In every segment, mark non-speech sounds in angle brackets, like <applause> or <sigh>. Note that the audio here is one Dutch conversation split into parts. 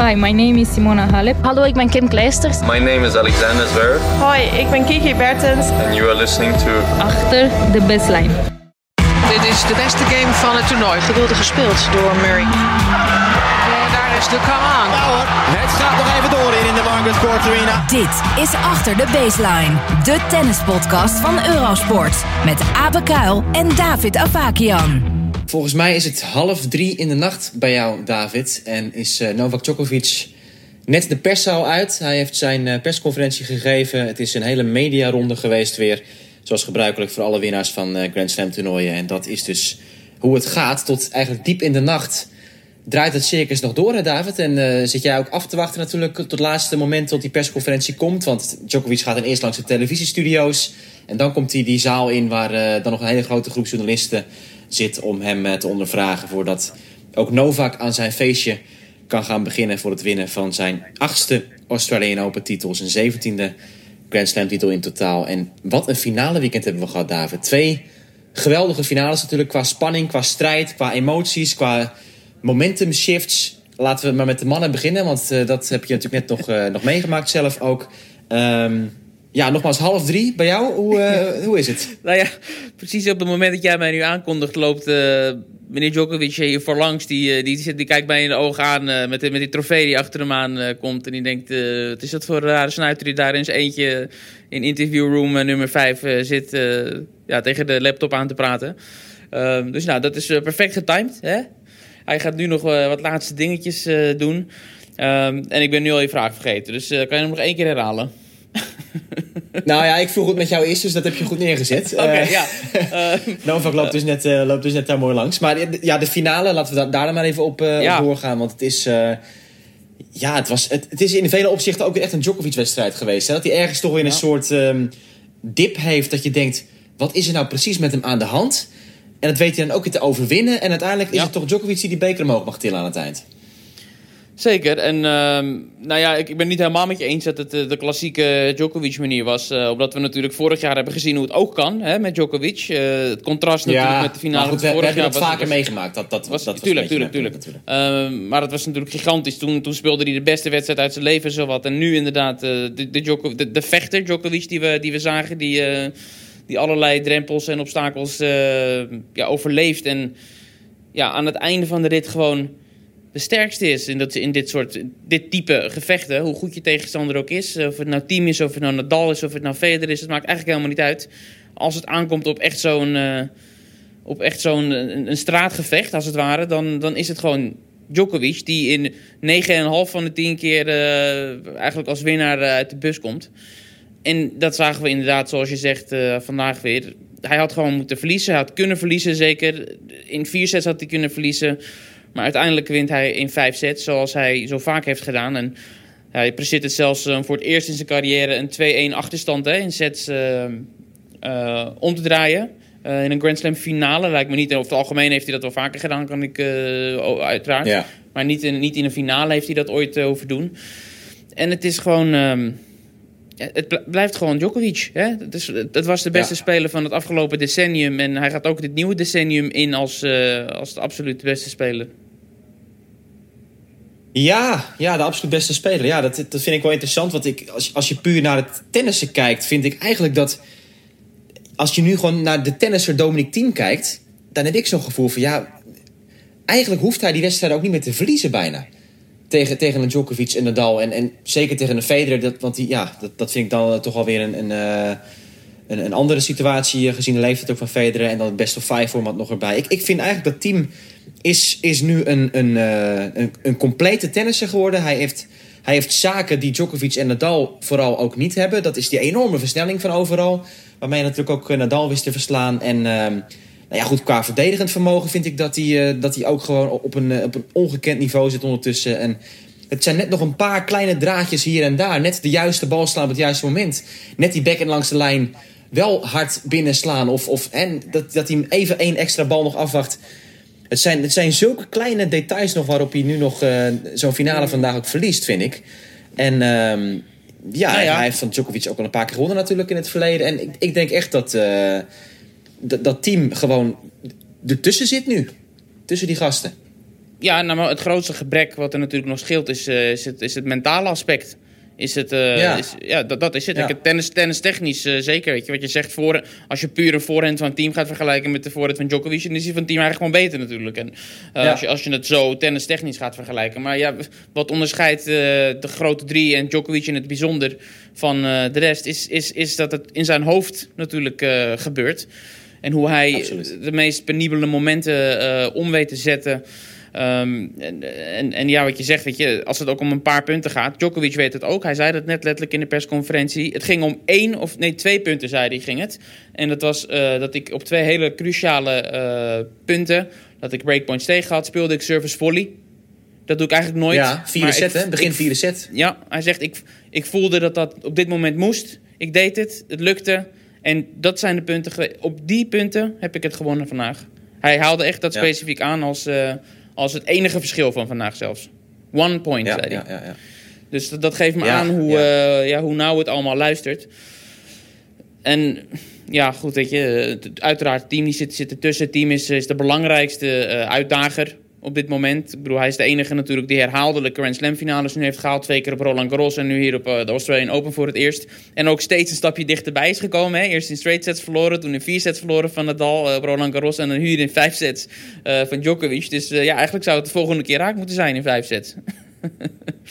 Hi, my name is Simona Halep. Hallo, ik ben Kim Kleisters. My name is Alexander Zverev. Hoi, ik ben Kiki Bertens. And you are listening to... Achter de baseline. Dit is de beste game van het toernooi. Geweldig gespeeld door Murray. En daar is de come on. Ja hoor, het gaat nog even door in de Margaret Court Arena. Dit is Achter de Baseline. De tennispodcast van Eurosport. Met Abe Kuil en David Avakian. Volgens mij is het half drie in de nacht bij jou, David. En is uh, Novak Djokovic net de perszaal uit. Hij heeft zijn uh, persconferentie gegeven. Het is een hele mediaronde geweest weer. Zoals gebruikelijk voor alle winnaars van uh, Grand Slam toernooien. En dat is dus hoe het gaat. Tot eigenlijk diep in de nacht draait het circus nog door, hè, David? En zit jij ook af te wachten natuurlijk tot het laatste moment tot die persconferentie komt. Want Djokovic gaat dan eerst langs de televisiestudio's. En dan komt hij die zaal in waar dan nog een hele grote groep journalisten zit om hem te ondervragen. Voordat ook Novak aan zijn feestje kan gaan beginnen voor het winnen van zijn achtste Australian Open titel. Zijn zeventiende Grand Slam titel in totaal. En wat een finale weekend hebben we gehad, David. Twee geweldige finales natuurlijk qua spanning, qua strijd, qua emoties, qua momentum shifts. Laten we maar met de mannen beginnen, want uh, dat heb je natuurlijk net nog, uh, nog meegemaakt zelf ook. Um, ja, nogmaals half drie bij jou. Hoe, uh, <laughs> hoe is het? nou ja, precies op het moment dat jij mij nu aankondigt, loopt uh, meneer Djokovic hier voorlangs. Die, uh, die, die, kijkt mij in de ogen aan met, met die trofee die achter hem aan komt. En die denkt, wat is dat voor een rare snuiter die daar eens eentje in interviewroom nummer vijf zit ja, tegen de laptop aan te praten. Ehm, dus nou, dat is perfect getimed. Hè? Hij gaat nu nog wat laatste dingetjes doen. Um, en ik ben nu al je vraag vergeten. Dus kan je hem nog één keer herhalen? <laughs> nou ja, ik vroeg het met jou eerst, dus dat heb je goed neergezet. Oké, okay, uh, ja. <laughs> Uh, Novak loopt dus, net, uh, loopt dus net daar mooi langs. Maar ja, de finale, laten we daar dan maar even op, ja. op doorgaan. Want het is... ja, het, was, het, het, is in vele opzichten ook echt een Djokovic-wedstrijd geweest. Hè? Dat hij ergens toch weer een ja. soort um, dip heeft. Dat je denkt, wat is er nou precies met hem aan de hand? En dat weet hij dan ook weer te overwinnen. En uiteindelijk is het toch Djokovic die die beker omhoog mag tillen aan het eind. Zeker. En uh, nou ja, ik, ik ben niet helemaal met je eens dat het de klassieke Djokovic-manier was. Uh, omdat we natuurlijk vorig jaar hebben gezien hoe het ook kan hè, met Djokovic. Uh, het contrast natuurlijk met de finale. Goed, we, vorig we hebben jaar dat vaker was, meegemaakt. Dat, dat, was, dat was tuurlijk, tuurlijk, tuurlijk. Uh, maar het was natuurlijk gigantisch. Toen, toen speelde hij de beste wedstrijd uit zijn leven zowat. En nu inderdaad de, de, de, de vechter Djokovic die we, die we zagen. Die, die allerlei drempels en obstakels ja, overleeft. En ja, aan het einde van de rit gewoon de sterkste is in, dat, in dit soort dit type gevechten. Hoe goed je tegenstander ook is. Of het nou team is, of het nou Nadal is, of het nou Federer is. Het maakt eigenlijk helemaal niet uit. Als het aankomt op echt zo'n uh, op echt zo'n een, straatgevecht, als het ware, dan, dan is het gewoon Djokovic die in 9,5 van de 10 keer uh, eigenlijk als winnaar uh, uit de bus komt. En dat zagen we inderdaad, zoals je zegt, vandaag weer. Hij had gewoon moeten verliezen. Hij had kunnen verliezen, zeker. In vier sets had hij kunnen verliezen. Maar uiteindelijk wint hij in vijf sets, zoals hij zo vaak heeft gedaan. En hij presteert het zelfs uh, voor het eerst in zijn carrière een 2-1 achterstand hè, in sets uh, uh, om te draaien. in een Grand Slam finale lijkt me niet. Over het algemeen heeft hij dat wel vaker gedaan, kan ik uiteraard. Ja. Maar niet in, niet in een finale heeft hij dat ooit over doen. En het is gewoon. Um, het blijft gewoon Djokovic. Hè? Het, is, het was de beste ja. speler van het afgelopen decennium. En hij gaat ook dit nieuwe decennium in als, uh, als de absoluut beste speler. Ja, ja, de absoluut beste speler. Ja, dat, dat vind ik wel interessant. Want ik, als, als je puur naar het tennissen kijkt, vind ik eigenlijk dat. Als je nu gewoon naar de tennisser Dominic Thiem kijkt, dan heb ik zo'n gevoel van ja. Eigenlijk hoeft hij die wedstrijd ook niet meer te verliezen, bijna tegen, tegen een Djokovic en Nadal. En, en zeker tegen een Federer. Dat, want die, ja, dat, dat vind ik dan toch alweer een, een, uh, een, een, andere situatie. Gezien de leeftijd ook van Federer. En dan het best of five format nog erbij. Ik, ik vind eigenlijk dat team is, is nu een, uh, een, een complete tennisser geworden. Hij heeft, hij heeft zaken die Djokovic en Nadal vooral ook niet hebben. Dat is die enorme versnelling van overal. Waarmee je natuurlijk ook Nadal wist te verslaan. En... Uh, nou ja, goed, qua verdedigend vermogen vind ik dat hij, uh, dat hij ook gewoon op een, op een ongekend niveau zit ondertussen. En het zijn net nog een paar kleine draadjes hier en daar. Net de juiste bal slaan op het juiste moment. Net die backhand langs de lijn wel hard binnenslaan. Of, of en dat, dat hij even één extra bal nog afwacht. Het zijn, het zijn zulke kleine details nog waarop hij nu nog uh, zo'n finale vandaag ook verliest, vind ik. En um, ja, nou ja, hij heeft van Djokovic ook al een paar keer gewonnen natuurlijk in het verleden. En ik, ik denk echt dat dat team gewoon ertussen zit nu. Tussen die gasten. ja, nou, het grootste gebrek wat er natuurlijk nog scheelt is, eh, is, het, is het mentale aspect. Is het, eh, Ja. Is, ja, dat, dat is het. Ja. Ik, tennis, tennis technisch eh, zeker. Weet je, wat je zegt, voor, als je puur een voorhand van een team gaat vergelijken met de voorhand van Djokovic, dan is die van het team eigenlijk gewoon beter natuurlijk. En, eh, Ja. als, je, als je het zo tennis technisch gaat vergelijken. Maar ja, wat onderscheidt de grote drie en Djokovic in het bijzonder van de rest, is, is, is dat het in zijn hoofd natuurlijk gebeurt. En hoe hij Absoluut. de meest penibele momenten om weet te zetten. Ehm, en, en, en ja, wat je zegt, weet je, als het ook om een paar punten gaat. Djokovic weet het ook. Hij zei dat net letterlijk in de persconferentie. Het ging om één of nee, twee punten, zei hij, ging het. En dat was eh, dat ik op twee hele cruciale eh, punten, dat ik breakpoints tegen had, speelde ik service volley. Dat doe ik eigenlijk nooit. Ja, vierde set ik- hè, begin ik- vierde set. ja, hij zegt, ik, ik voelde dat dat op dit moment moest. Ik deed het, het lukte. En dat zijn de punten. Op die punten heb ik het gewonnen vandaag. Hij haalde echt dat Ja. specifiek aan als, eh, als het enige verschil van vandaag zelfs. One point, Ja, zei hij. ja. Dus dat, dat geeft me aan hoe, ja. ja. hoe nauw het allemaal luistert. En ja, goed, weet je, het- uiteraard, het team die zit, zit ertussen. Het team is, is de belangrijkste eh, uitdager op dit moment. Ik bedoel, hij is de enige natuurlijk die herhaaldelijk Grand Slam finales nu heeft gehaald. Twee keer op Roland Garros en nu hier op eh, de Australian Open voor het eerst. En ook steeds een stapje dichterbij is gekomen. Hè. Eerst in straight sets verloren, toen in vier sets verloren van Nadal eh, op Roland Garros. En dan hier in vijf sets eh, van Djokovic. Dus ja, eigenlijk zou het de volgende keer raak moeten zijn in vijf sets. <laughs>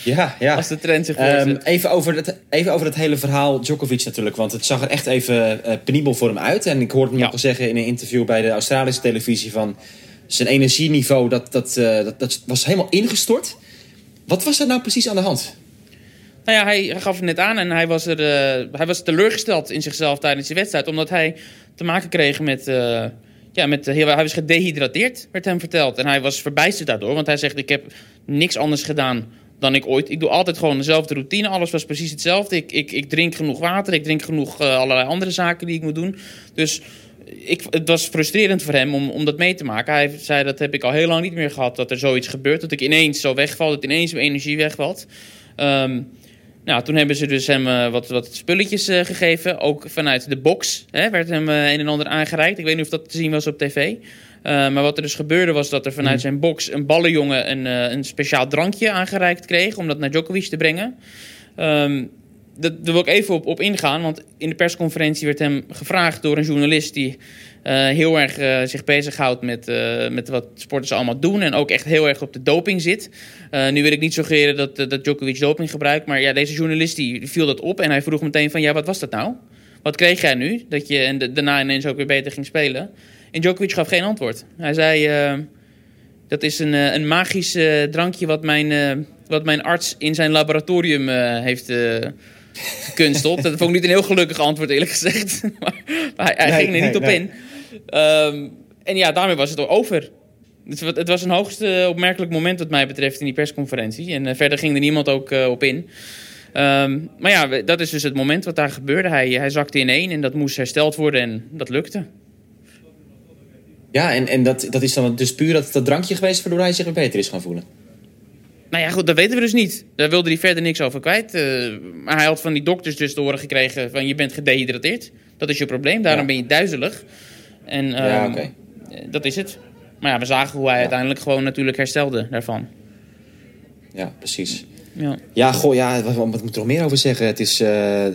Ja, ja. Als de trend zich voortzet. even, over het, even over het hele verhaal Djokovic natuurlijk. Want het zag er echt even penibel voor hem uit. En ik hoorde hem Ja. ook al zeggen in een interview bij de Australische televisie... van zijn energieniveau, dat, dat, eh, dat, dat was helemaal ingestort. Wat was er nou precies aan de hand? Nou ja, hij, gaf het net aan en hij was, er, eh, hij was teleurgesteld in zichzelf tijdens die wedstrijd. Omdat hij te maken kreeg met... eh, ja, met heel, hij was gedehydrateerd, werd hem verteld. En hij was verbijsterd daardoor, want hij zegt... ik heb niks anders gedaan dan ik ooit... Ik doe altijd gewoon dezelfde routine, alles was precies hetzelfde. Ik, ik, ik drink genoeg water, ik drink genoeg allerlei andere zaken die ik moet doen. Dus ik, het was frustrerend voor hem om, om dat mee te maken. Hij zei, dat heb ik al heel lang niet meer gehad, dat er zoiets gebeurt. Dat ik ineens zo wegval, dat ineens mijn energie wegvalt. Ehm, nou, toen hebben ze dus hem eh, wat, wat spulletjes eh, gegeven. Ook vanuit de box hè, werd hem eh, een en ander aangereikt. Ik weet niet of dat te zien was op tv. Eh, maar wat er dus gebeurde was dat er vanuit zijn box een ballenjongen een, een speciaal drankje aangereikt kreeg. Om dat naar Djokovic te brengen. Ehm, daar wil ik even op, op ingaan. Want in de persconferentie werd hem gevraagd door een journalist die eh, heel erg eh, zich bezighoudt met, eh, met wat sporters allemaal doen. En ook echt heel erg op de doping zit. Nu wil ik niet suggereren dat, dat Djokovic doping gebruikt. Maar ja, deze journalist die viel dat op. En hij vroeg meteen van ja, wat was dat nou? Wat kreeg jij nu? Dat je en daarna ineens ook weer beter ging spelen. En Djokovic gaf geen antwoord. Hij zei, dat is een, een magisch drankje wat mijn, wat mijn arts in zijn laboratorium heeft eh, gekunsteld. dat vond ik niet een heel gelukkig antwoord eerlijk gezegd. <laughs> maar hij, hij Nee, ging er niet op nee. in. Ehm, en ja, daarmee was het over. Het, wa- het was een hoogst opmerkelijk moment wat mij betreft in die persconferentie. En eh, verder ging er niemand ook eh, op in. Ehm, maar ja, dat is dus het moment wat daar gebeurde. Hij, hij zakte in één en dat moest hersteld worden en dat lukte. Ja, en, en dat, dat is dan dus puur dat, dat drankje geweest... waardoor hij zich weer beter is gaan voelen. Nou ja, goed, dat weten we dus niet. Daar wilde hij verder niks over kwijt. Eh, maar hij had van die dokters dus te horen gekregen van je bent gedehydrateerd. Dat is je probleem, daarom Ja. ben je duizelig. En Ja, ehm, oké. eh, dat is het. Maar ja, we zagen hoe hij uiteindelijk gewoon natuurlijk herstelde daarvan. Ja, precies. Ja. Ja, goh, ja, wat, wat moet ik er nog meer over zeggen? Het is... eh,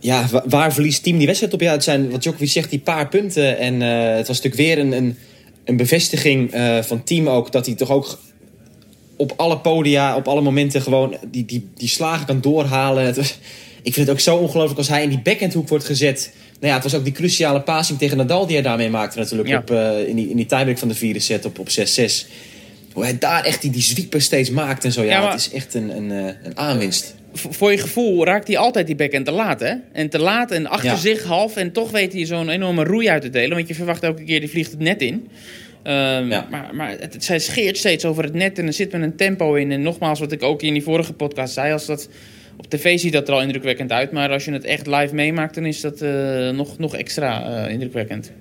ja, wa- waar verliest team die wedstrijd op? Ja, het zijn, wat Djokovic zegt, die paar punten. En het was natuurlijk weer een, een, een bevestiging eh, van team ook... dat hij toch ook op alle podia, op alle momenten gewoon die, die, die slagen kan doorhalen. Het ik vind het ook zo ongelooflijk als hij in die backhandhoek wordt gezet. Nou ja, het was ook die cruciale passing tegen Nadal die hij daarmee maakte natuurlijk. Ja. Op, eh, in, die, in die tiebreak van de vierde set op, op 6-6. Hoe hij daar echt die, die zwiepen steeds maakt en zo. Ja, Ja, maar- het is echt een, een, eh, een aanwinst. Voor je gevoel raakt hij altijd die backhand te laat, hè? En te laat en achter Ja. zich half. En toch weet hij zo'n enorme roei uit te delen. Want je verwacht elke keer, die vliegt het net in. Ehm, Ja. Maar, maar het, zij scheert steeds over het net en er zit met een tempo in. En nogmaals, wat ik ook in die vorige podcast zei... Als dat, op tv ziet dat er al indrukwekkend uit. Maar als je het echt live meemaakt, dan is dat eh, nog, nog extra eh, indrukwekkend.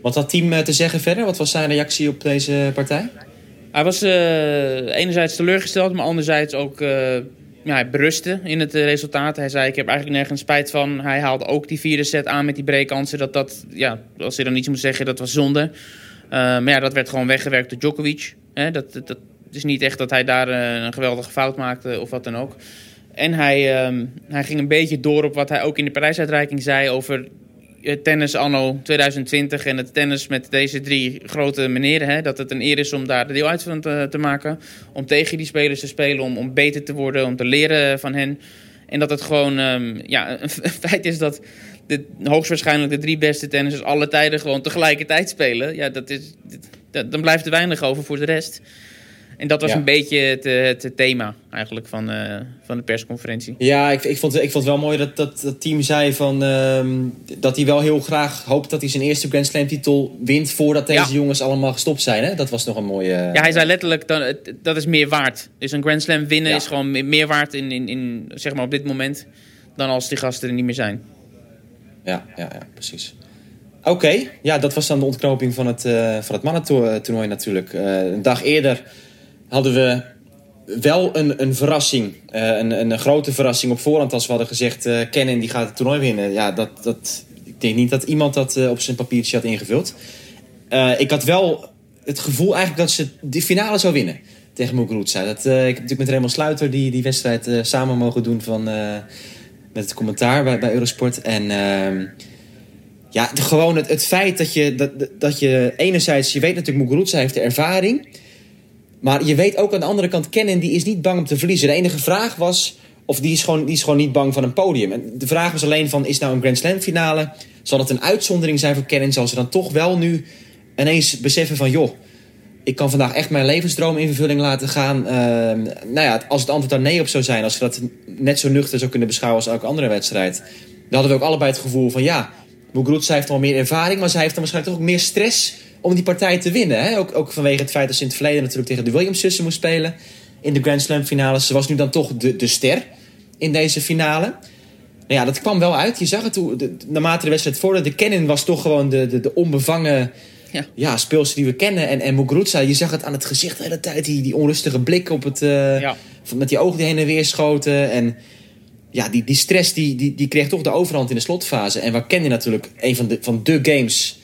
Wat had team eh, te zeggen verder? Wat was zijn reactie op deze partij? Hij was enerzijds teleurgesteld, maar anderzijds ook ja, hij berustte in het resultaat. Hij zei, ik heb eigenlijk nergens spijt van. Hij haalde ook die vierde set aan met die breekkansen. Dat dat, ja, als hij dan iets moet zeggen, dat was zonde. Eh, maar ja, dat werd gewoon weggewerkt door Djokovic. Hè? Dat, dat, is niet echt dat hij daar eh, een geweldige fout maakte of wat dan ook. En hij, ehm, hij ging een beetje door op wat hij ook in de prijsuitreiking zei over het tennis anno 2020 en het tennis met deze drie grote meneren. Hè, dat het een eer is om daar deel uit van te, te maken. Om tegen die spelers te spelen, om, om beter te worden, om te leren van hen. En dat het gewoon ehm, ja, <laughs> een feit is dat de, hoogstwaarschijnlijk de drie beste tennissers alle tijden gewoon tegelijkertijd spelen. Ja, dat is, dat, dan blijft er weinig over voor de rest. En dat was Ja. een beetje het, eh, het thema eigenlijk van, eh, van de persconferentie. Ja, ik, ik, vond, ik vond het wel mooi dat dat, dat team zei van, ehm, dat hij wel heel graag hoopt dat hij zijn eerste Grand Slam titel wint voordat deze Ja. jongens allemaal gestopt zijn. Hè? Dat was nog een mooie... Ja, hij zei letterlijk, dat, dat is meer waard. Dus een Grand Slam winnen Ja. is gewoon me- meer waard in, in, in, zeg maar op dit moment... dan als die gasten er niet meer zijn. Ja, ja, ja precies. Oké, ja, dat was dan de ontknoping van het, eh van het mannentoernooi natuurlijk. Eh, een dag eerder hadden we wel een, een verrassing. Eh, een, een grote verrassing op voorhand als we hadden gezegd... eh Kennen die gaat het toernooi winnen. Ja, dat, dat, ik denk niet dat iemand dat op zijn papiertje had ingevuld. Ik had wel het gevoel eigenlijk dat ze de finale zou winnen tegen Muguruza. Dat, ik heb natuurlijk met Raymond Sluiter die, die wedstrijd samen mogen doen van, met het commentaar bij, bij Eurosport. En ehm, ja, gewoon het, het feit dat je, dat, dat je enerzijds, je weet natuurlijk Muguruza heeft de ervaring. Maar je weet ook aan de andere kant, Kennen die is niet bang om te verliezen. De enige vraag was, of die is gewoon, die is gewoon niet bang van een podium. En de vraag was alleen van, is nou een Grand Slam finale? Zal het een uitzondering zijn voor Kennen? Zal ze dan toch wel nu ineens beseffen van, joh, ik kan vandaag echt mijn levensdroom in vervulling laten gaan. Ehm, nou ja, als het antwoord daar nee op zou zijn, als we dat net zo nuchter zou kunnen beschouwen als elke andere wedstrijd, dan hadden we ook allebei het gevoel van ja, Muguruza heeft wel meer ervaring, maar zij heeft dan waarschijnlijk toch ook meer stress om die partij te winnen. Hè? Ook, ook vanwege het feit dat ze in het verleden natuurlijk tegen de Williams-zussen moest spelen in de Grand Slam finales. Ze was nu dan toch de, de ster in deze finale. Nou ja, dat kwam wel uit. Je zag het de, naarmate de wedstrijd vorderde. De Kennen was toch gewoon de, de, de onbevangen Ja. ja. die we kennen. En, en Muguruza, je zag het aan het gezicht de hele tijd. Die, die onrustige blik op het, eh, Ja. met die ogen die heen en weer schoten. En ja, die, die stress die, die, die kreeg toch de overhand in de slotfase. En waar Kennen natuurlijk een van de, van de games...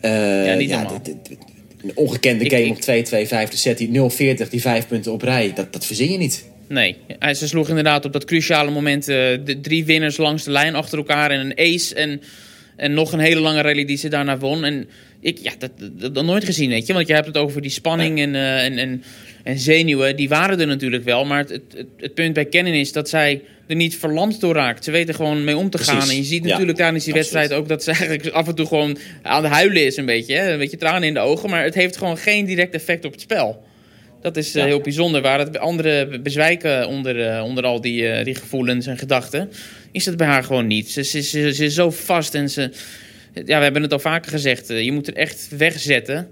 eh, Ja, niet normaal. de- de- de- een ongekende Ik- game ik- op 2-2, vijfde set. Die 0-40, die vijf punten op rij. Dat, dat verzin je niet. Nee, hij, ze sloeg inderdaad op dat cruciale moment eh, de drie winners langs de lijn achter elkaar. En een ace en, en nog een hele lange rally die ze daarna won. En ik, ja, dat, dat, dat nooit gezien, weet je. Want je hebt het over die spanning en, eh, en, en, en zenuwen. Die waren er natuurlijk wel. Maar het, het, het, punt bij Kennen is dat zij er niet verlamd door raakt. Ze weten gewoon mee om te Precies. gaan. En je ziet Ja, natuurlijk tijdens die wedstrijd ook dat ze eigenlijk af en toe gewoon aan het huilen is een beetje. Hè? Een beetje tranen in de ogen. Maar het heeft gewoon geen direct effect op het spel. Dat is eh, Ja. heel bijzonder. Waar het anderen bezwijken onder, eh, onder al die, eh, die gevoelens en gedachten, is dat bij haar gewoon niet. Ze, ze, ze, ze is zo vast en ze. Ja, we hebben het al vaker gezegd. je moet er echt wegzetten.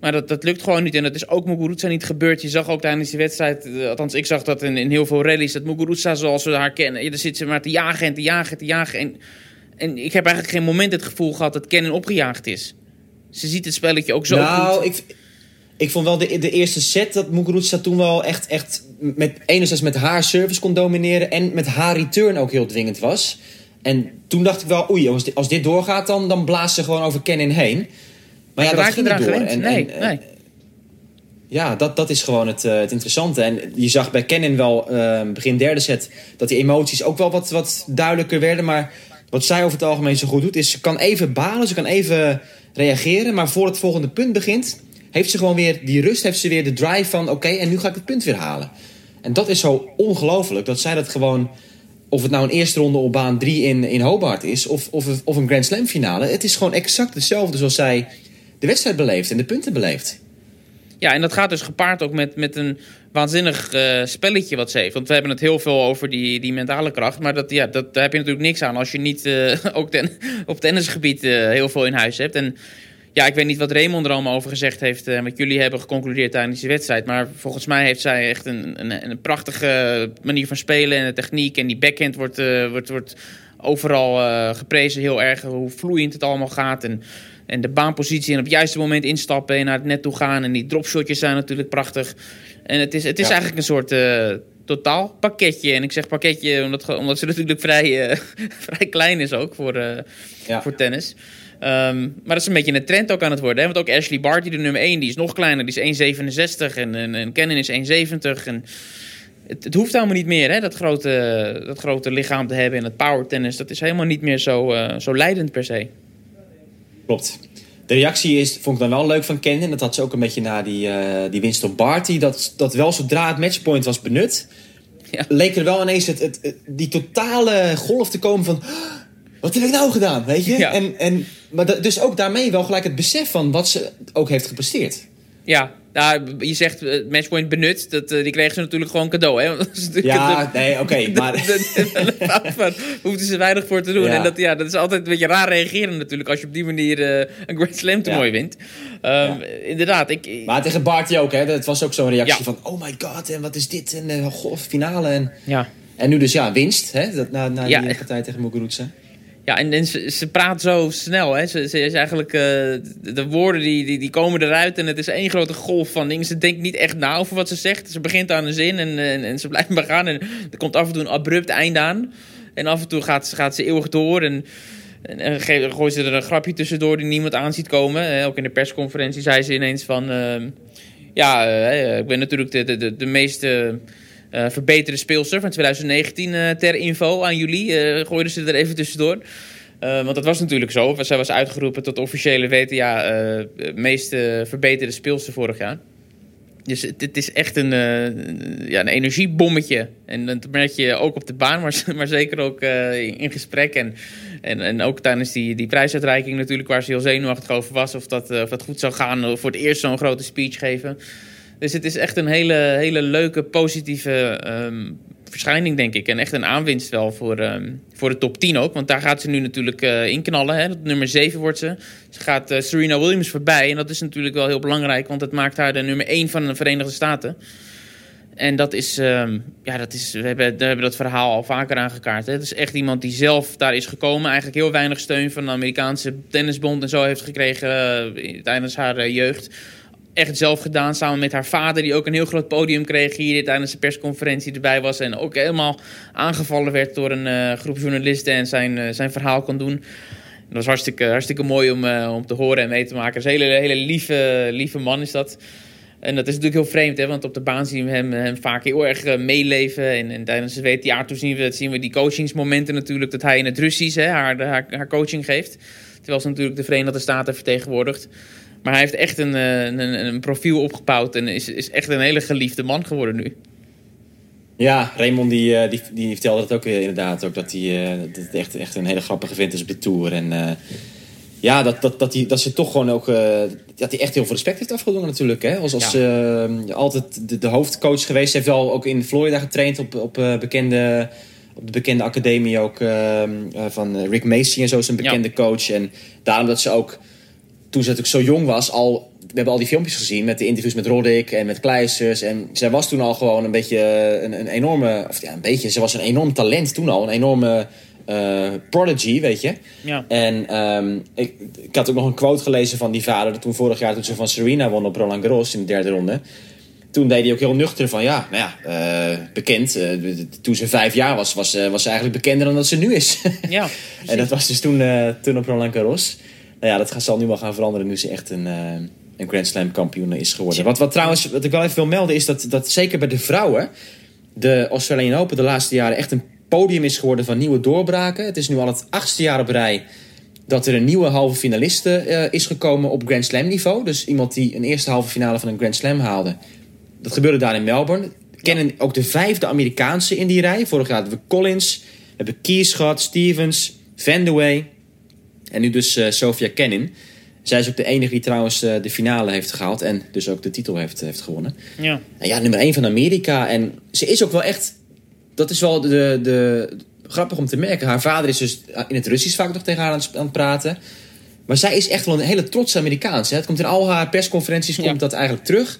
Maar dat, dat lukt gewoon niet. En dat is ook Muguruza niet gebeurd. Je zag ook tijdens die wedstrijd, althans ik zag dat in, in heel veel rallies, dat Muguruza zoals we haar kennen, ja, daar zit ze maar te jagen en te jagen en te jagen. En, en ik heb eigenlijk geen moment het gevoel gehad dat Kennen opgejaagd is. Ze ziet het spelletje ook zo nou, goed. ik, ik vond wel de, de eerste set dat Muguruza toen wel echt, echt met, enerzijds met haar service kon domineren en met haar return ook heel dwingend was. En toen dacht ik wel, oei, als dit, als dit doorgaat, dan, dan blaast ze gewoon over Kennen heen. Maar ja, dat ging niet door. En, nee, en, eh, nee. Ja, dat, dat is gewoon het, eh, het interessante. En je zag bij Kennen wel eh, begin derde set dat die emoties ook wel wat, wat duidelijker werden. Maar wat zij over het algemeen zo goed doet, is ze kan even balen, ze kan even reageren. Maar voor het volgende punt begint, heeft ze gewoon weer die rust, heeft ze weer de drive van oké, en nu ga ik het punt weer halen. En dat is zo ongelooflijk dat zij dat gewoon, of het nou een eerste ronde op baan 3 in, in Hobart is, of, of, of een Grand Slam finale. Het is gewoon exact hetzelfde zoals zij de wedstrijd beleeft en de punten beleeft. Ja, en dat gaat dus gepaard ook met, met een waanzinnig eh, spelletje wat ze heeft. Want we hebben het heel veel over die, die mentale kracht. Maar dat, ja, dat, daar heb je natuurlijk niks aan als je niet eh, <laughs> ook op tennisgebied eh, heel veel in huis hebt. En ja, ik weet niet wat Raymond er allemaal over gezegd heeft. eh wat jullie hebben geconcludeerd tijdens die wedstrijd. Maar volgens mij heeft zij echt een, een, een prachtige manier van spelen. En de techniek en die backhand wordt, eh, wordt, wordt overal eh, geprezen heel erg. Hoe vloeiend het allemaal gaat. En, en de baanpositie en op het juiste moment instappen en naar het net toe gaan. En die dropshotjes zijn natuurlijk prachtig. En het is, het is Ja. eigenlijk een soort eh totaalpakketje. En ik zeg pakketje omdat, omdat ze natuurlijk vrij, <laughs> vrij klein is ook voor, Ja. voor tennis. Ehm, maar dat is een beetje een trend ook aan het worden. Hè? Want ook Ashley Barty, de nummer 1, die is nog kleiner. Die is 1,67 en, en, en Kennen is 1,70. En het, het hoeft helemaal niet meer, hè? Dat, grote, dat grote lichaam te hebben in het power tennis. Dat is helemaal niet meer zo, eh, zo leidend per se. Klopt. De reactie is, vond ik dan wel leuk van Kennen. Dat had ze ook een beetje na die, eh, die winst op Barty. Dat, dat wel zodra het matchpoint was benut... Ja. leek er wel ineens het, het, het- die totale golf te komen van... Wat heb ik nou gedaan, weet je? Ja. En, en, maar dus ook daarmee wel gelijk het besef van wat ze ook heeft gepresteerd. Ja, nou, je zegt eh, matchpoint benut. Dat, eh, die kregen ze natuurlijk gewoon cadeau. Hè? <laughs> Ja, de- nee, oké, <laughs> maar... de- hoefden ze weinig voor te doen. Ja. En dat, ja, dat is altijd een beetje raar reageren natuurlijk... als je op die manier eh, een Grand Slam toernooi Ja. wint. Ehm, Inderdaad, ik... Maar tegen Barty ook, hè? Dat was ook zo'n reactie van... Oh my god, en wat is dit? En golf, finale. En, ja. en nu dus ja, winst, hè? Dat, na na die partij tegen Muguruza. Ja, en, ze, ze praat zo snel. Hè. Ze, ze is eigenlijk, eh, de, de woorden die, die, die komen eruit en het is één grote golf van dingen. Ze denkt niet echt na over wat ze zegt. Ze begint aan een zin en, en, ze blijft <laughs> maar gaan. En er komt af en toe een abrupt einde aan. En af en toe gaat, gaat ze eeuwig door en... En, gooit ze er een grapje tussendoor die niemand aan ziet komen. Ook in de persconferentie zei ze ineens van... ehm, ja, eh, ik ben natuurlijk de, de, de, de meest eh, eh, verbeterde speelster van 2019 eh, ter info aan jullie. eh gooiden ze er even tussendoor. Want dat was natuurlijk zo. Zij was uitgeroepen tot officiële WTA meest verbeterde speelster vorig jaar. Dus het, is echt een, ja, een energiebommetje. En dat merk je ook op de baan, maar, <laughs> maar zeker ook in gesprek. En, en, en ook tijdens die, die prijsuitreiking natuurlijk, waar ze heel zenuwachtig over was. Of dat, of dat goed zou gaan. Voor het eerst zo'n grote speech geven. Dus het is echt een hele, hele leuke, positieve ehm, verschijning, denk ik. En echt een aanwinst wel voor, ehm, voor de top 10 ook. Want daar gaat ze nu natuurlijk eh inknallen. Hè. Nummer 7 wordt ze. Ze gaat eh, Serena Williams voorbij. En dat is natuurlijk wel heel belangrijk. Want het maakt haar de nummer 1 van de Verenigde Staten. En dat is, ehm, ja, dat is, we hebben, we hebben dat verhaal al vaker aangekaart. Het is echt iemand die zelf daar is gekomen. Eigenlijk heel weinig steun van de Amerikaanse tennisbond en zo heeft gekregen eh, tijdens haar jeugd. Echt zelf gedaan, samen met haar vader, die ook een heel groot podium kreeg hier tijdens de persconferentie erbij was. En ook helemaal aangevallen werd door een eh, groep journalisten en zijn, eh, zijn verhaal kon doen. Dat was hartstikke, hartstikke mooi om, eh, om te horen en mee te maken. Is een hele, hele lieve, lieve man is dat. En dat is natuurlijk heel vreemd, hè, want op de baan zien we hem, hem vaak heel erg meeleven. En, en tijdens het WTA toen zien we, zien we die coachingsmomenten natuurlijk... dat hij in het Russisch hè, haar, haar, haar coaching geeft. Terwijl ze natuurlijk de Verenigde Staten vertegenwoordigt. Maar hij heeft echt een, eh, een, een, een profiel opgebouwd... en is, is echt een hele geliefde man geworden nu. Ja, Raymond die, eh, die, die vertelde het ook eh, inderdaad. Ook dat hij dat het echt, echt een hele grappige vent is op de Tour. En ja, dat, dat, dat, hij, dat ze toch gewoon ook... dat hij echt heel veel respect heeft afgedwongen natuurlijk. Hè? Als, als altijd de, de hoofdcoach geweest. Hij heeft wel ook in Florida getraind op, op, bekende, op de bekende academie ook van Rick Macy en zo. Een bekende coach. En daarom dat ze ook, toen ze natuurlijk zo jong was, al... We hebben al die filmpjes gezien met de interviews met Roddick en met Kleisters. En zij was toen al gewoon een beetje een, een enorme... Of ja, een beetje. Ze was een enorm talent toen al. Een enorme eh, prodigy, weet je. Ja. En ehm, ik, ik had ook nog een quote gelezen van die vader. dat Toen vorig jaar, toen ze van Serena won op Roland Garros in de derde ronde. Toen deed hij ook heel nuchter van, ja, nou ja, eh, bekend. eh, toen ze vijf jaar was, was, eh, was ze eigenlijk bekender dan dat ze nu is. Ja, <laughs> en dat was dus toen, eh, toen op Roland Garros. Nou ja, dat zal nu wel gaan veranderen nu ze echt een, eh, een Grand Slam kampioen is geworden. Wat, wat trouwens, wat ik wel even wil melden is dat, dat zeker bij de vrouwen... de Australian Open de laatste jaren echt een podium is geworden van nieuwe doorbraken. Het is nu al het achtste jaar op rij dat er een nieuwe halve finaliste eh, is gekomen op Grand Slam niveau. Dus iemand die een eerste halve finale van een Grand Slam haalde. Dat gebeurde daar in Melbourne. Kennen ook de vijfde Amerikaanse in die rij. Vorig jaar hadden we Collins, we hebben Keys gehad, Stevens, Van de Wey. En nu dus eh Sofia Kenin. Zij is ook de enige die trouwens eh, de finale heeft gehaald. En dus ook de titel heeft, heeft gewonnen. ja. Nou ja, nummer 1 van Amerika. En ze is ook wel echt. Dat is wel de, de, grappig om te merken. Haar vader is dus in het Russisch vaak nog tegen haar aan het, aan het praten. Maar zij is echt wel een hele trotse Amerikaans. Hè. Het komt in al haar persconferenties komt Ja. dat eigenlijk terug.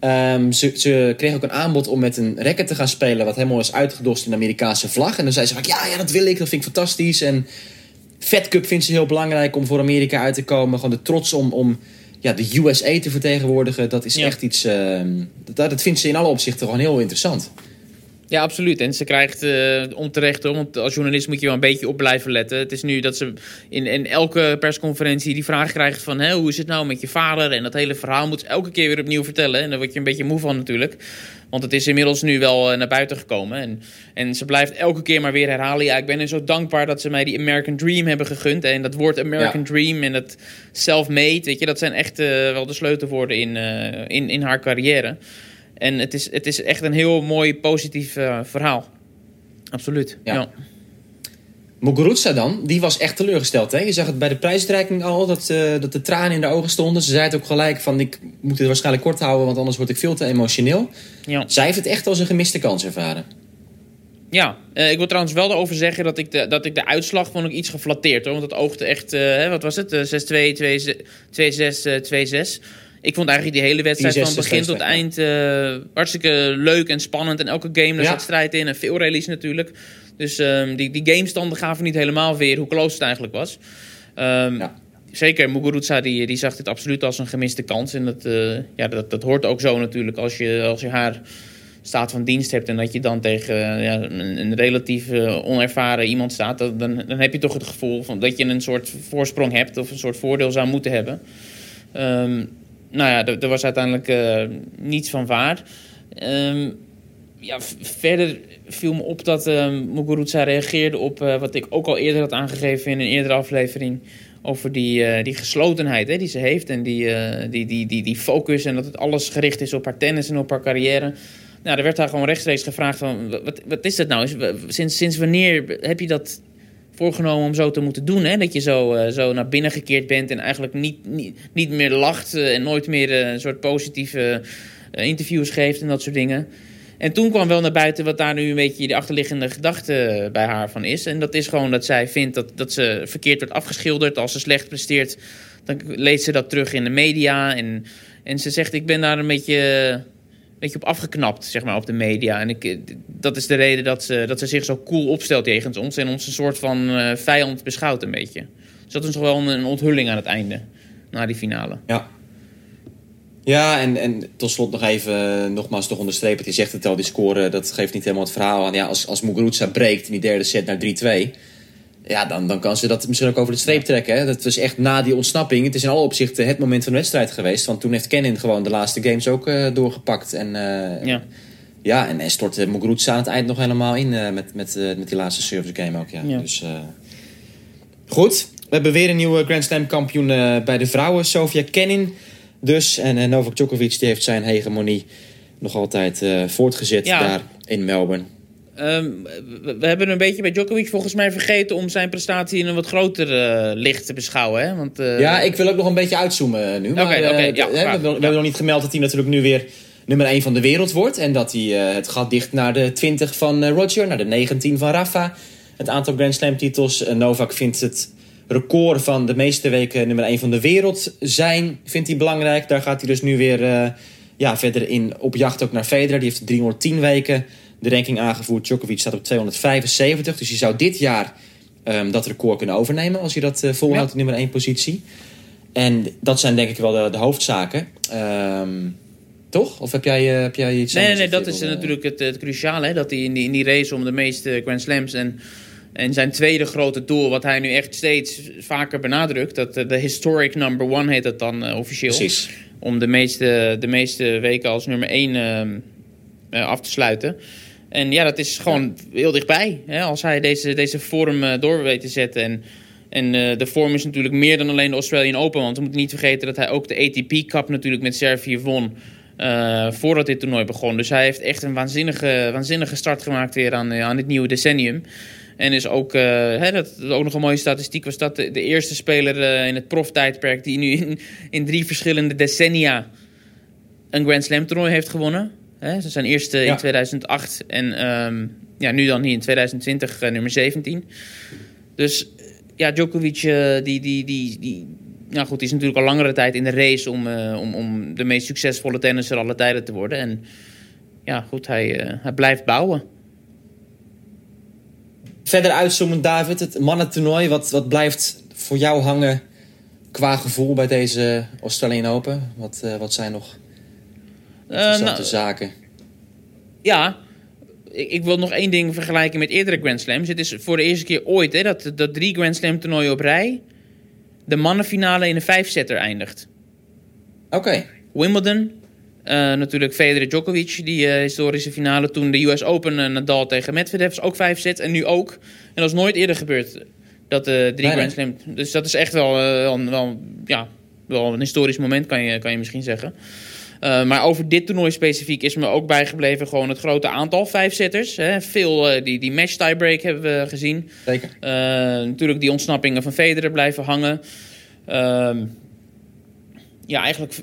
Ehm, ze, ze kreeg ook een aanbod om met een racket te gaan spelen. Wat helemaal is uitgedost in de Amerikaanse vlag. En dan zei ze ja, ja, dat wil ik. Dat vind ik fantastisch. En Fed Cup vindt ze heel belangrijk om voor Amerika uit te komen. Gewoon de trots om, om ja, de USA te vertegenwoordigen. Dat is Ja. echt iets. ehm, dat, dat vindt ze in alle opzichten gewoon heel interessant. Ja, absoluut. En ze krijgt uh, onterecht, hoor, want als journalist moet je wel een beetje op blijven letten. Het is nu dat ze in, in elke persconferentie die vraag krijgt van... Hé, hoe is het nou met je vader? En dat hele verhaal moet ze elke keer weer opnieuw vertellen. En daar word je een beetje moe van natuurlijk. Want het is inmiddels nu wel uh, naar buiten gekomen. En, en ze blijft elke keer maar weer herhalen... Ja, ik ben er zo dankbaar dat ze mij die American Dream hebben gegund. En dat woord American ja. Dream en dat self-made... Weet je, dat zijn echt uh, wel de sleutelwoorden in, in, in haar carrière. En het is, het is echt een heel mooi, positief uh, verhaal. Absoluut. Ja. ja. Muguruza dan, die was echt teleurgesteld. Hè? Je zag het bij de prijsreiking al, dat, uh, dat de tranen in de ogen stonden. Ze zei het ook gelijk van, ik moet het waarschijnlijk kort houden... want anders word ik veel te emotioneel. Ja. Zij heeft het echt als een gemiste kans ervaren. Ja, uh, ik wil trouwens wel erover zeggen dat ik de, dat ik de uitslag vond ik iets geflatteerd. Hoor, want het oogde echt, hè, wat was het? 6-2, 2-6, 2-6 ik vond eigenlijk die hele wedstrijd van begin tot eind uh, hartstikke leuk en spannend. En elke game er zat strijd in en veel rallies natuurlijk. Dus um, die, die gamestanden gaven niet helemaal weer hoe close het eigenlijk was. Um, ja. Zeker, Muguruza die, die zag dit absoluut als een gemiste kans. En dat, uh, ja, dat, dat hoort ook zo natuurlijk als je, als je haar staat van dienst hebt... en dat je dan tegen ja, een, een relatief uh, onervaren iemand staat... Dan, dan heb je toch het gevoel van dat je een soort voorsprong hebt... of een soort voordeel zou moeten hebben. Um, nou ja, er, was uiteindelijk uh, niets van waar. Um, ja, verder viel me op dat um, Muguruza reageerde op uh, wat ik ook al eerder had aangegeven in een eerdere aflevering. Over die, uh, die geslotenheid hè, die ze heeft en die, die, die, die, die focus en dat het alles gericht is op haar tennis en op haar carrière. Nou, er werd haar gewoon rechtstreeks gevraagd van, wat, wat is dat nou? Sinds, sinds wanneer heb je dat voorgenomen om zo te moeten doen. Hè? Dat je zo, uh, zo naar binnen gekeerd bent en eigenlijk niet, niet, niet meer lacht uh, en nooit meer uh, een soort positieve interviews geeft en dat soort dingen. En toen kwam wel naar buiten wat daar nu een beetje de achterliggende gedachte bij haar van is. En dat is gewoon dat zij vindt dat, dat ze verkeerd wordt afgeschilderd. Als ze slecht presteert, dan leest ze dat terug in de media. En, en ze zegt, ik ben daar een beetje beetje op afgeknapt, zeg maar, op de media. En ik, dat is de reden dat ze, dat ze zich zo cool opstelt tegen ons... en ons een soort van uh, vijand beschouwt een beetje. Dus dat is wel een, onthulling aan het einde, na die finale. Ja. Ja, en, en tot slot nog even, nogmaals toch onderstrepen... je zegt het al, die score, dat geeft niet helemaal het verhaal aan. Ja, als, als Muguruza breekt in die derde set naar 3-2... Ja, dan, dan kan ze dat misschien ook over de streep trekken. Hè? Dat was echt na die ontsnapping. Het is in alle opzichten het moment van de wedstrijd geweest. Want toen heeft Kenin gewoon de laatste games ook uh, doorgepakt. En, uh, ja. Ja, en, en stortte Muguruza aan het eind nog helemaal in uh, met, met, met die laatste service game ook. Ja. ja. Dus, goed, we hebben weer een nieuwe Grand Slam kampioen bij de vrouwen. Sofia Kenin dus. En Novak Djokovic die heeft zijn hegemonie nog altijd voortgezet ja. daar in Melbourne. Um, we hebben een beetje bij Djokovic volgens mij vergeten om zijn prestatie in een wat groter uh, licht te beschouwen. Hè? Want, uh... Ja, ik wil ook nog een beetje uitzoomen nu. Maar, okay, okay, ja, hè, we, hebben nog niet gemeld dat hij natuurlijk nu weer nummer 1 van de wereld wordt. En dat hij uh, het gaat dicht naar de 20 van Roger, naar de 19 van Rafa. Het aantal Grand Slam titels. Novak vindt het record van de meeste weken nummer 1 van de wereld zijn, vindt hij belangrijk. Daar gaat hij dus nu weer ja, verder in op jacht ook naar Federer. Die heeft 310 weken de ranking aangevoerd. Djokovic staat op 275. Dus je zou dit jaar um, dat record kunnen overnemen als je dat uh, volhoudt in nummer 1 positie. En dat zijn denk ik wel de, de hoofdzaken. Um, toch? Of heb jij, uh, heb jij iets Nee, nee, nee dat is uh, natuurlijk het, het cruciale. Hè? Dat hij in die, in die race om de meeste Grand Slams... En, en zijn tweede grote doel, wat hij nu echt steeds vaker benadrukt... dat de historic number one heet dat dan officieel. Precies. Om de meeste, de meeste weken als nummer 1 ehm, af te sluiten... En ja, dat is gewoon heel dichtbij. Hè? Als hij deze, deze vorm uh, door weet te zetten. En, en uh, de vorm is natuurlijk meer dan alleen de Australian Open. Want we moeten niet vergeten dat hij ook de ATP Cup natuurlijk met Servië won. Uh, voordat dit toernooi begon. Dus hij heeft echt een waanzinnige, waanzinnige start gemaakt weer aan, aan dit nieuwe decennium. En is ook, hè, dat, ook nog een mooie statistiek was dat de, de eerste speler in het proftijdperk... die nu in, in drie verschillende decennia een Grand Slam toernooi heeft gewonnen. Hè? Ze zijn eerst in 2008 en um, ja, nu dan hier in 2020 uh, nummer 17. Dus ja, Djokovic, uh, die, die, die, die, nou goed, die is natuurlijk al langere tijd in de race om, uh, om, om de meest succesvolle tennisser alle tijden te worden. En ja, goed, hij, hij blijft bouwen. Verder uitzoomen, David, het mannentoernooi, wat, wat blijft voor jou hangen qua gevoel bij deze Australian Open? Wat, wat zijn nog interessante uh, nou, zaken. Ja, ik, ik wil nog één ding vergelijken met eerdere Grand Slams. Het is voor de eerste keer ooit hè, dat, dat drie Grand Slam toernooien op rij... de mannenfinale in een vijfsetter eindigt. Oké. Wimbledon, eh, natuurlijk Federer Djokovic, die eh, historische finale. Toen de US Open eh, Nadal tegen Medvedev is ook vijf sets. En nu ook. En dat is nooit eerder gebeurd. Dat eh drie nee. Grand Slam. Dus dat is echt wel, eh, wel, wel, ja, wel een historisch moment, kan je, kan je misschien zeggen. Eh, maar over dit toernooi specifiek is me ook bijgebleven gewoon het grote aantal vijfzetters. Hè. Veel eh, die, die match tiebreak hebben we gezien. Zeker. Eh, natuurlijk die ontsnappingen van Federer blijven hangen. Ehm, ja, eigenlijk...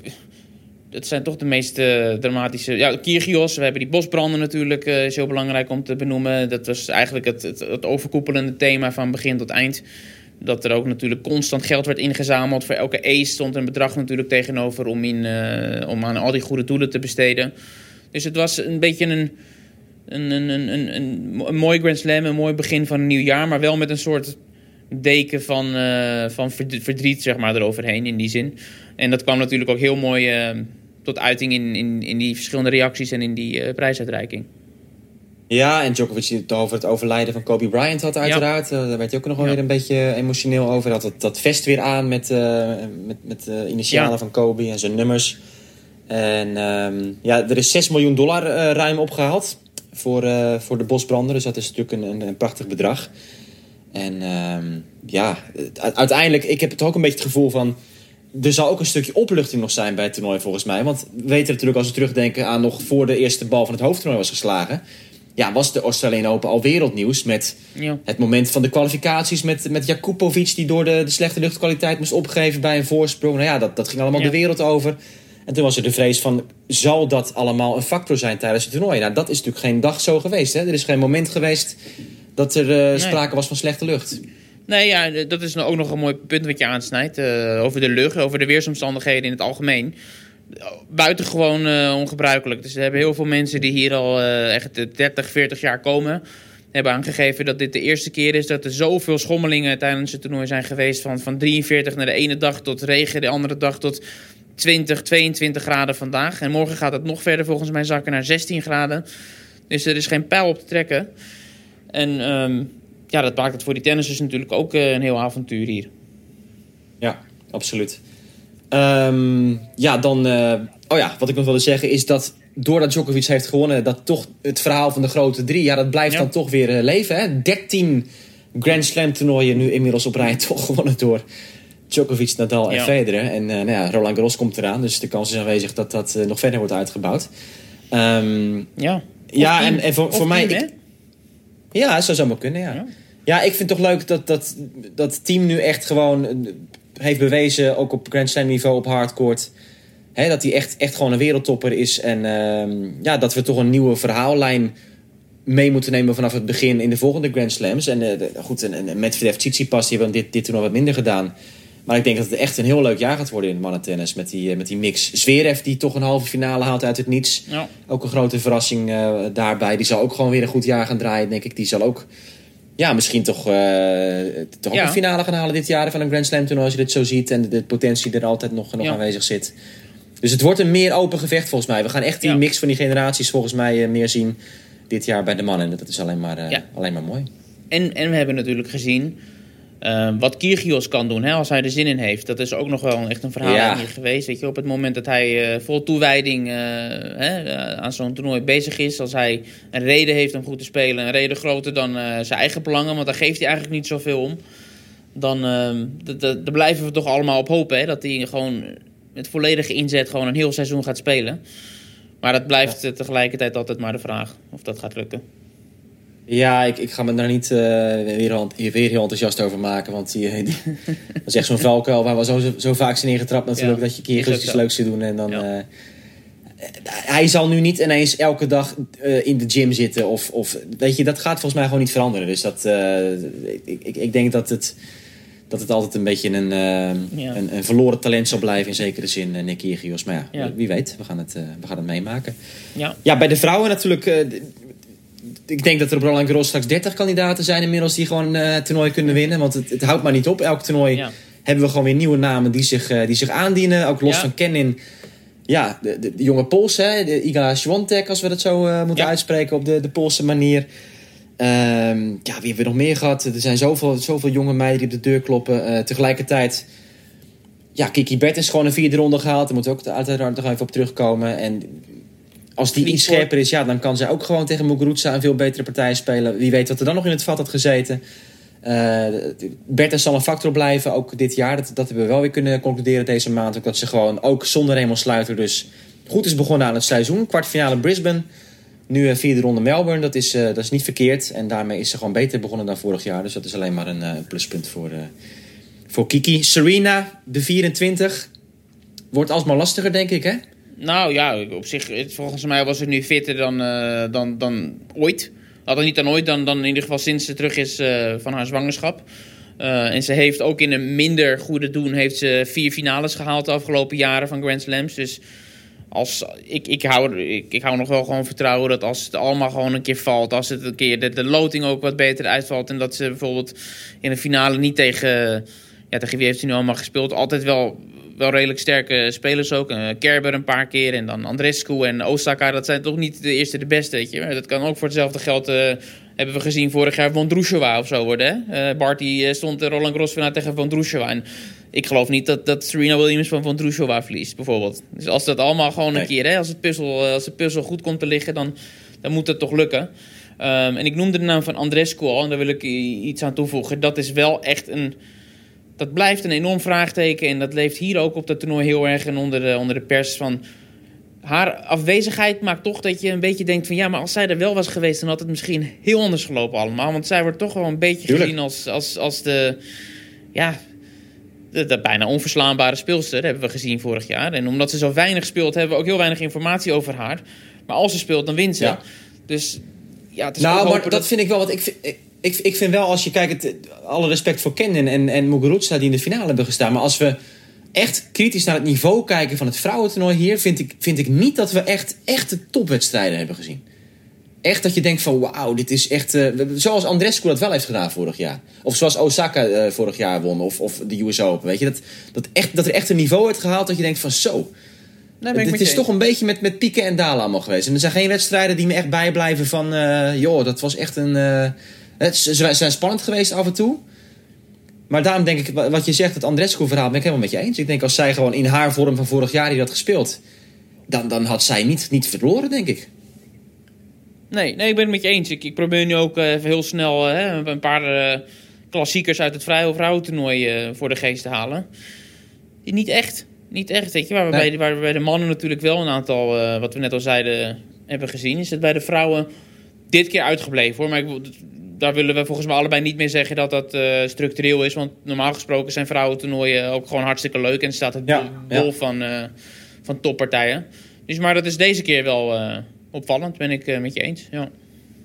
Dat zijn toch de meest dramatische... Ja, Kyrgios, we hebben die bosbranden natuurlijk. is heel belangrijk om te benoemen. Dat was eigenlijk het, het, het overkoepelende thema van begin tot eind. Dat er ook natuurlijk constant geld werd ingezameld. Voor elke ace stond een bedrag natuurlijk tegenover... om, in, eh, om aan al die goede doelen te besteden. Dus het was een beetje een... Een, een, een, een, een, mooi Grand Slam, een mooi begin van een nieuw jaar... maar wel met een soort deken van, eh, van verd- verdriet zeg maar, eroverheen in die zin. En dat kwam natuurlijk ook heel mooi eh, tot uiting in, in, in die verschillende reacties en in die prijsuitreiking. Ja, en Djokovic die het over het overlijden van Kobe Bryant had uiteraard. Eh, daar werd hij ook nog wel weer een beetje emotioneel over. Hij had dat, dat vest weer aan met, eh, met, met de initialen Ja. van Kobe en zijn nummers. En ehm, ja, er is 6 miljoen dollar eh, ruim opgehaald voor, voor de bosbranden. Dus dat is natuurlijk een, een, een prachtig bedrag. En ehm, ja, uiteindelijk, ik heb het ook een beetje het gevoel van... Er zal ook een stukje opluchting nog zijn bij het toernooi volgens mij. Want we weten natuurlijk als we terugdenken aan nog voor de eerste bal van het hoofdtoernooi was geslagen... Ja, was de Australian Open al wereldnieuws met Ja. het moment van de kwalificaties met, met Jakupovic... die door de, de slechte luchtkwaliteit moest opgeven bij een voorsprong. Nou ja, dat, dat ging allemaal Ja. de wereld over. En toen was er de vrees van, zal dat allemaal een factor zijn tijdens het toernooi? Nou, dat is natuurlijk geen dag zo geweest. Hè? Er is geen moment geweest dat er eh, sprake was van slechte lucht. Nee, ja, dat is nou ook nog een mooi punt wat je aansnijdt. eh, over de lucht, over de weersomstandigheden in het algemeen. Buitengewoon eh ongebruikelijk. Dus er hebben heel veel mensen die hier al eh, echt eh, 30, 40 jaar komen... hebben aangegeven dat dit de eerste keer is dat er zoveel schommelingen tijdens het toernooi zijn geweest. Van, van 43 naar de ene dag tot regen, de andere dag tot 20, 22 graden vandaag. En morgen gaat het nog verder volgens mij zakken naar 16 graden. Dus er is geen pijl op te trekken. En ehm, ja, dat maakt het voor die tennissers natuurlijk ook eh, een heel avontuur hier. Ja, absoluut. Ehm, ja, dan... eh, oh ja, wat ik nog wilde zeggen is dat... doordat Djokovic heeft gewonnen... dat toch het verhaal van de grote drie... ja, dat blijft Ja. dan toch weer eh, leven. Hè? 13 Grand Slam toernooien nu inmiddels op rij... <laughs> toch gewonnen door Djokovic, Nadal en Ja. Federer. En eh, nou ja, Roland Garros komt eraan. Dus de kans is aanwezig dat dat nog verder wordt uitgebouwd. Ehm, Ja, ja, en, voor, voor mij... ik- ja, zo zou maar kunnen, ja. Ja. ja. ik vind het toch leuk dat dat, dat team nu echt gewoon heeft bewezen, ook op Grand Slam niveau, op hardcourt, hè, dat hij echt, echt gewoon een wereldtopper is. En ehm, ja, dat we toch een nieuwe verhaallijn mee moeten nemen vanaf het begin in de volgende Grand Slams. En de- goed, en, en Medvedev, Tsitsipas, die hebben dit, dit toernooi wat minder gedaan. Maar ik denk dat het echt een heel leuk jaar gaat worden in het mannentennis met die, eh, met die mix. Zverev die toch een halve finale haalt uit het niets. Ja. Ook een grote verrassing eh, daarbij. Die zal ook gewoon weer een goed jaar gaan draaien, denk ik. Die zal ook, ja, misschien toch, eh, toch Ja. een finale gaan halen dit jaar van een Grand Slam toernooi. Als je dit zo ziet en de, de potentie er altijd nog, nog Ja. aanwezig zit. Dus het wordt een meer open gevecht volgens mij. We gaan echt die Ja. mix van die generaties volgens mij eh, meer zien dit jaar bij de mannen. En dat is alleen maar, eh, alleen maar mooi. En, en we hebben natuurlijk gezien eh, wat Kyrgios kan doen hè, als hij er zin in heeft. Dat is ook nog wel echt een verhaal Ja. geweest. Weet je, op het moment dat hij eh, vol toewijding eh, hè, eh, aan zo'n toernooi bezig is. Als hij een reden heeft om goed te spelen. Een reden groter dan zijn eigen belangen. Want daar geeft hij eigenlijk niet zoveel om. Dan eh, daar blijven we toch allemaal op hopen. Hè, dat hij gewoon met volledige inzet gewoon een heel seizoen gaat spelen. Maar dat blijft tegelijkertijd altijd maar de vraag of dat gaat lukken. Ja, ik, ik ga me daar niet eh, weer, heel enthousiast over maken. Want die, die- dat is echt zo'n valkuil waar we zo, zo vaak zijn ingetrapt natuurlijk. Ja, dat je keer iets leuks te doen. En dan, Ja. eh, hij zal nu niet ineens elke dag eh, in de gym zitten. Of, of, weet je, dat gaat volgens mij gewoon niet veranderen. Dus dat, ik, ik, ik denk dat het, dat het altijd een beetje een, Ja. een, een verloren talent zal blijven. In zekere zin, uh, Nick Kyrgios. Maar ja, Ja. wie weet. We gaan het, we gaan het meemaken. Ja. Ja, bij de vrouwen natuurlijk. Ik denk dat er op Roland Garros straks 30 kandidaten zijn inmiddels die gewoon het toernooi kunnen winnen. Want het, het houdt maar niet op. Elk toernooi Ja. hebben we gewoon weer nieuwe namen die zich, eh, die zich aandienen. Ook los Ja. van Kenin ja, de, de, de jonge Poolse, hè, de Iga Swiatek, als we dat zo eh, moeten Ja. uitspreken op de, de Poolse manier. Ehm, ja, wie hebben we nog meer gehad? Er zijn zoveel, zoveel jonge meiden die op de deur kloppen. Tegelijkertijd, ja, Kiki Bert is gewoon een vierde ronde gehaald. Daar moeten we ook uiteraard nog even op terugkomen. En als die iets scherper is, ja, dan kan zij ook gewoon tegen Muguruza een veel betere partij spelen. Wie weet wat er dan nog in het vat had gezeten. Eh Bertens zal een factor blijven, ook dit jaar. Dat, dat hebben we wel weer kunnen concluderen deze maand. Ook dat ze gewoon, ook zonder Raymond Sluiter, dus goed is begonnen aan het seizoen. Kwartfinale Brisbane. Nu vierde ronde Melbourne. Dat is, eh, dat is niet verkeerd. En daarmee is ze gewoon beter begonnen dan vorig jaar. Dus dat is alleen maar een eh, pluspunt voor, voor Kiki. Serena, de 24. Wordt alsmaar lastiger, denk ik, hè? Nou ja, op zich, volgens mij was het nu fitter dan, eh, dan, dan ooit. Hadden niet dan ooit, dan, dan in ieder geval sinds ze terug is eh, van haar zwangerschap. Eh, en ze heeft ook in een minder goede doen heeft ze vier finales gehaald de afgelopen jaren van Grand Slams. Dus als, ik, ik, hou, ik, ik hou nog wel gewoon vertrouwen dat als het allemaal gewoon een keer valt, als het een keer de, de loting ook wat beter uitvalt en dat ze bijvoorbeeld in de finale niet tegen, ja, tegen wie heeft ze nu allemaal gespeeld, altijd wel, wel redelijk sterke spelers ook. Eh, Kerber een paar keer en dan Andrescu en Osaka, dat zijn toch niet de eerste de beste, weet je. Maar dat kan ook voor hetzelfde geld, eh, hebben we gezien vorig jaar, Vondrousova of zo worden. Hè? Eh, Bart die stond Roland Garros finale tegen en ik geloof niet dat, dat Serena Williams van Vondrousova verliest, bijvoorbeeld. Dus als dat allemaal gewoon een Nee. keer, hè, als, het puzzel, als de puzzel goed komt te liggen, dan, dan moet het toch lukken. Ehm, en ik noemde de naam van Andrescu al, en daar wil ik iets aan toevoegen. Dat is wel echt een. Dat blijft een enorm vraagteken. En dat leeft hier ook op dat toernooi heel erg en onder de, onder de pers. Van haar afwezigheid maakt toch dat je een beetje denkt van... ja, maar als zij er wel was geweest... dan had het misschien heel anders gelopen allemaal. Want zij wordt toch wel een beetje Tuurlijk. gezien als, als, als de... ja, de, de bijna onverslaanbare speelster. hebben we gezien vorig jaar. En omdat ze zo weinig speelt... hebben we ook heel weinig informatie over haar. Maar als ze speelt, dan wint ze. Ja. Dus ja, het is Nou, maar dat vind ik wel. Want ik, vind- ik, ik, ik vind wel, als je kijkt, het, alle respect voor Kennen en, en Muguruza die in de finale hebben gestaan. Maar als we echt kritisch naar het niveau kijken van het vrouwentoernooi hier, vind ik, vind ik niet dat we echt echte topwedstrijden hebben gezien. Echt dat je denkt van wauw, dit is echt. eh, zoals Andrescu dat wel heeft gedaan vorig jaar. Of zoals Osaka eh, vorig jaar won. Of, of de US Open. Weet je, dat, dat, echt, dat er echt een niveau werd gehaald dat je denkt van zo. Het is toch een beetje met, met pieken en dalen allemaal geweest. En er zijn geen wedstrijden die me echt bijblijven van... eh, joh, dat was echt een... het, ze zijn spannend geweest af en toe. Maar daarom denk ik, wa- wat je zegt, het Andrescu-verhaal... ben ik helemaal met je eens. Ik denk als zij gewoon in haar vorm van vorig jaar die had gespeeld... dan, dan had zij niet, niet verloren, denk ik. Nee, nee, ik ben het met je eens. Ik, ik probeer nu ook eh, even heel snel eh, hè, een paar eh, klassiekers uit het vrije vrouwentoernooi eh voor de geest te halen. Niet echt. Niet echt, weet je. Waar we, Nee. bij, waar we bij de mannen natuurlijk wel een aantal, wat we net al zeiden, hebben gezien. Is het bij de vrouwen dit keer uitgebleven hoor. Maar ik, wil- daar willen we volgens mij allebei niet meer zeggen dat dat eh, structureel is. Want normaal gesproken zijn vrouwentoernooien ook gewoon hartstikke leuk. En staat het Ja, bol ja. van, eh, van toppartijen. Dus, maar dat is deze keer wel eh, opvallend, ben ik met je eens. Ja.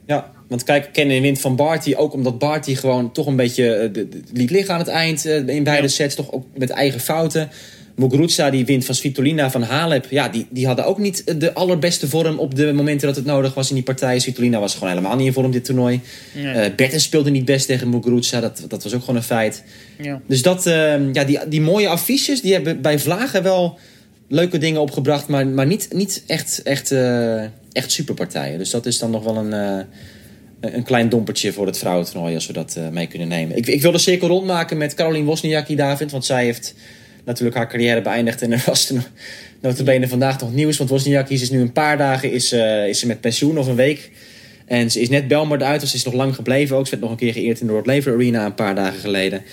Ja, want kijk, kennen en wint van Barty. Ook omdat Barty gewoon toch een beetje de, de- liet liggen aan het eind. in beide Ja. sets, toch ook met eigen fouten. Muguruza die wint van Svitolina van Halep. Ja, die, die hadden ook niet de allerbeste vorm op de momenten dat het nodig was in die partij. Svitolina was gewoon helemaal niet in vorm dit toernooi. Nee. Eh Bertens speelde niet best tegen Muguruza. Dat, dat was ook gewoon een feit. Ja. Dus dat, eh, ja, die, die mooie affiches, die hebben bij Vlagen wel leuke dingen opgebracht. Maar, maar niet, niet echt, echt, eh, echt superpartijen. Dus dat is dan nog wel een, eh, een klein dompertje voor het vrouwentoernooi. Als we dat mee kunnen nemen. Ik, ik wil de cirkel rondmaken met Caroline Wozniacki, David. Want zij heeft natuurlijk haar carrière beëindigd. En er was er notabene vandaag nog nieuws. Want Wozniacki is nu een paar dagen is, eh, is ze met pensioen of een week. En ze is net Belmar uit, dus ze is nog lang gebleven ook. Ze werd nog een keer geëerd in de Rod Laver Arena een paar dagen geleden.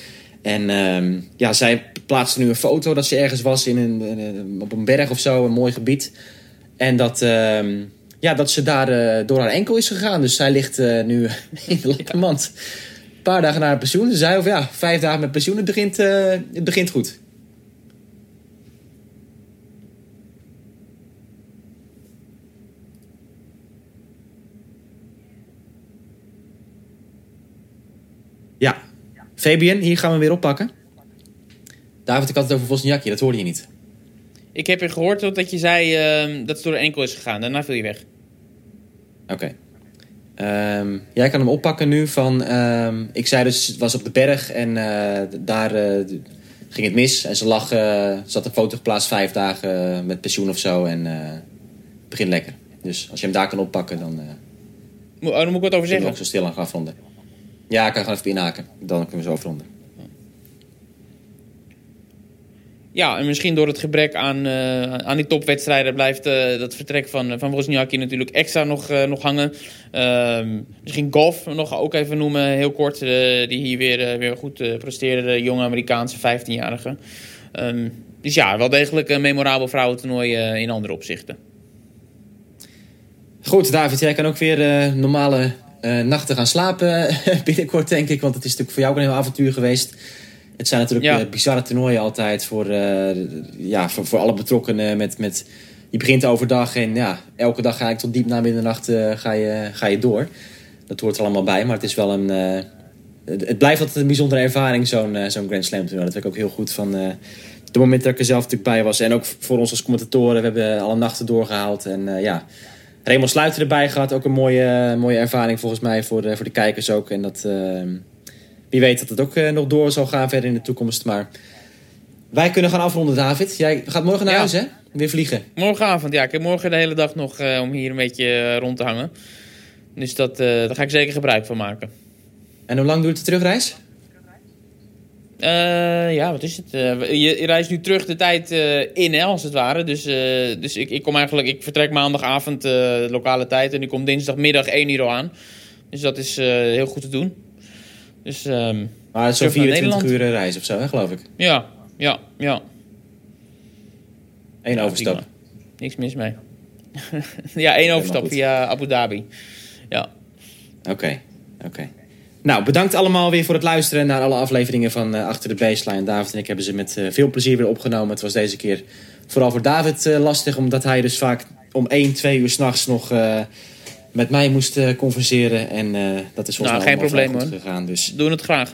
En ehm, ja, zij plaatste nu een foto dat ze ergens was in een, op een berg of zo, een mooi gebied. En dat, ehm, ja, dat ze daar eh, door haar enkel is gegaan. Dus zij ligt eh, nu <laughs> in de mand. Een paar dagen na haar pensioen. Ze zei over ja, vijf dagen met pensioen, het begint, het begint goed. Ja, Fabian, hier gaan we weer oppakken. David, ik had het over Wozniacki, dat hoorde je niet. Ik heb je gehoord dat je zei ehm, dat het door de enkel is gegaan. Daarna viel je weg. Oké. Ehm, jij kan hem oppakken nu van... ehm, ik zei dus, het was op de berg en eh, daar eh, ging het mis. En ze lag, eh, ze had een foto geplaatst vijf dagen met pensioen of zo. En eh begint lekker. Dus als je hem daar kan oppakken, dan Mo- Oh, daar moet ik wat over zeggen. ook zo stil aan gaan afronden. Ja, ik kan gewoon even inhaken. Dan kunnen we zo afronden. Ja, en misschien door het gebrek aan, eh, aan die topwedstrijden blijft eh, dat vertrek van, van Wozniacki natuurlijk extra nog, eh, nog hangen. Ehm, misschien Goff nog ook even noemen, heel kort, eh, die hier weer, eh, weer goed eh, presteerde. De jonge Amerikaanse 15-jarige. Ehm, dus ja, wel degelijk een memorabel vrouwentoernooi eh, in andere opzichten. Goed, David, jij kan ook weer eh, normale eh, nachten gaan slapen <laughs> binnenkort, denk ik. Want het is natuurlijk voor jou ook een heel avontuur geweest. Het zijn natuurlijk Ja. eh, bizarre toernooien altijd voor, eh, ja, voor, voor alle betrokkenen. Met, met, je begint overdag en ja, elke dag ga ik tot diep na middernacht eh, ga, je, ga je door. Dat hoort er allemaal bij, maar het is wel een... eh, het, het blijft altijd een bijzondere ervaring, zo'n eh, zo'n Grand Slam toernooi. Dat weet ik ook heel goed van eh de moment dat ik er zelf natuurlijk bij was. En ook voor ons als commentatoren. We hebben alle nachten doorgehaald. En eh, ja, Raymond Sluiter erbij gehad. Ook een mooie, mooie ervaring volgens mij voor de, voor de kijkers ook. En dat, eh, wie weet dat het ook eh, nog door zal gaan verder in de toekomst. Maar wij kunnen gaan afronden, David. Jij gaat morgen naar Ja. huis, hè? Weer vliegen. Morgenavond, ja. Ik heb morgen de hele dag nog eh, om hier een beetje eh, rond te hangen. Dus dat, eh, daar ga ik zeker gebruik van maken. En hoe lang duurt de terugreis? Eh, ja, wat is het? Eh, je, je reist nu terug de tijd eh, in, hè, als het ware. Dus, dus ik, ik kom eigenlijk, ik vertrek maandagavond lokale tijd en ik kom dinsdagmiddag 1 uur aan. Dus dat is heel goed te doen. Dus ehm, Maar zo'n Terug naar 24 Nederland. uur reis of zo, hè, geloof ik. ja, ja, ja. Eén overstap. Niks mis mee. <laughs> ja, één overstap via Abu Dhabi. Ja. Oké, oké. Nou, bedankt allemaal weer voor het luisteren naar alle afleveringen van eh, Achter de Baseline. David en ik hebben ze met eh, veel plezier weer opgenomen. Het was deze keer vooral voor David eh, lastig, omdat hij dus vaak om 1, 2 uur s'nachts nog met mij moest converseren. En dat is volgens Nou, mij geen probleem, goed gegaan. Dus Doen het graag.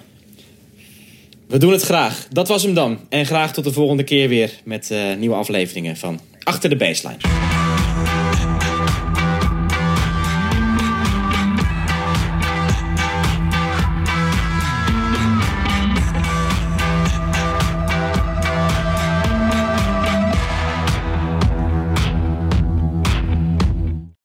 we doen het graag. Dat was hem dan. En graag tot de volgende keer weer met nieuwe afleveringen van Achter de Baseline.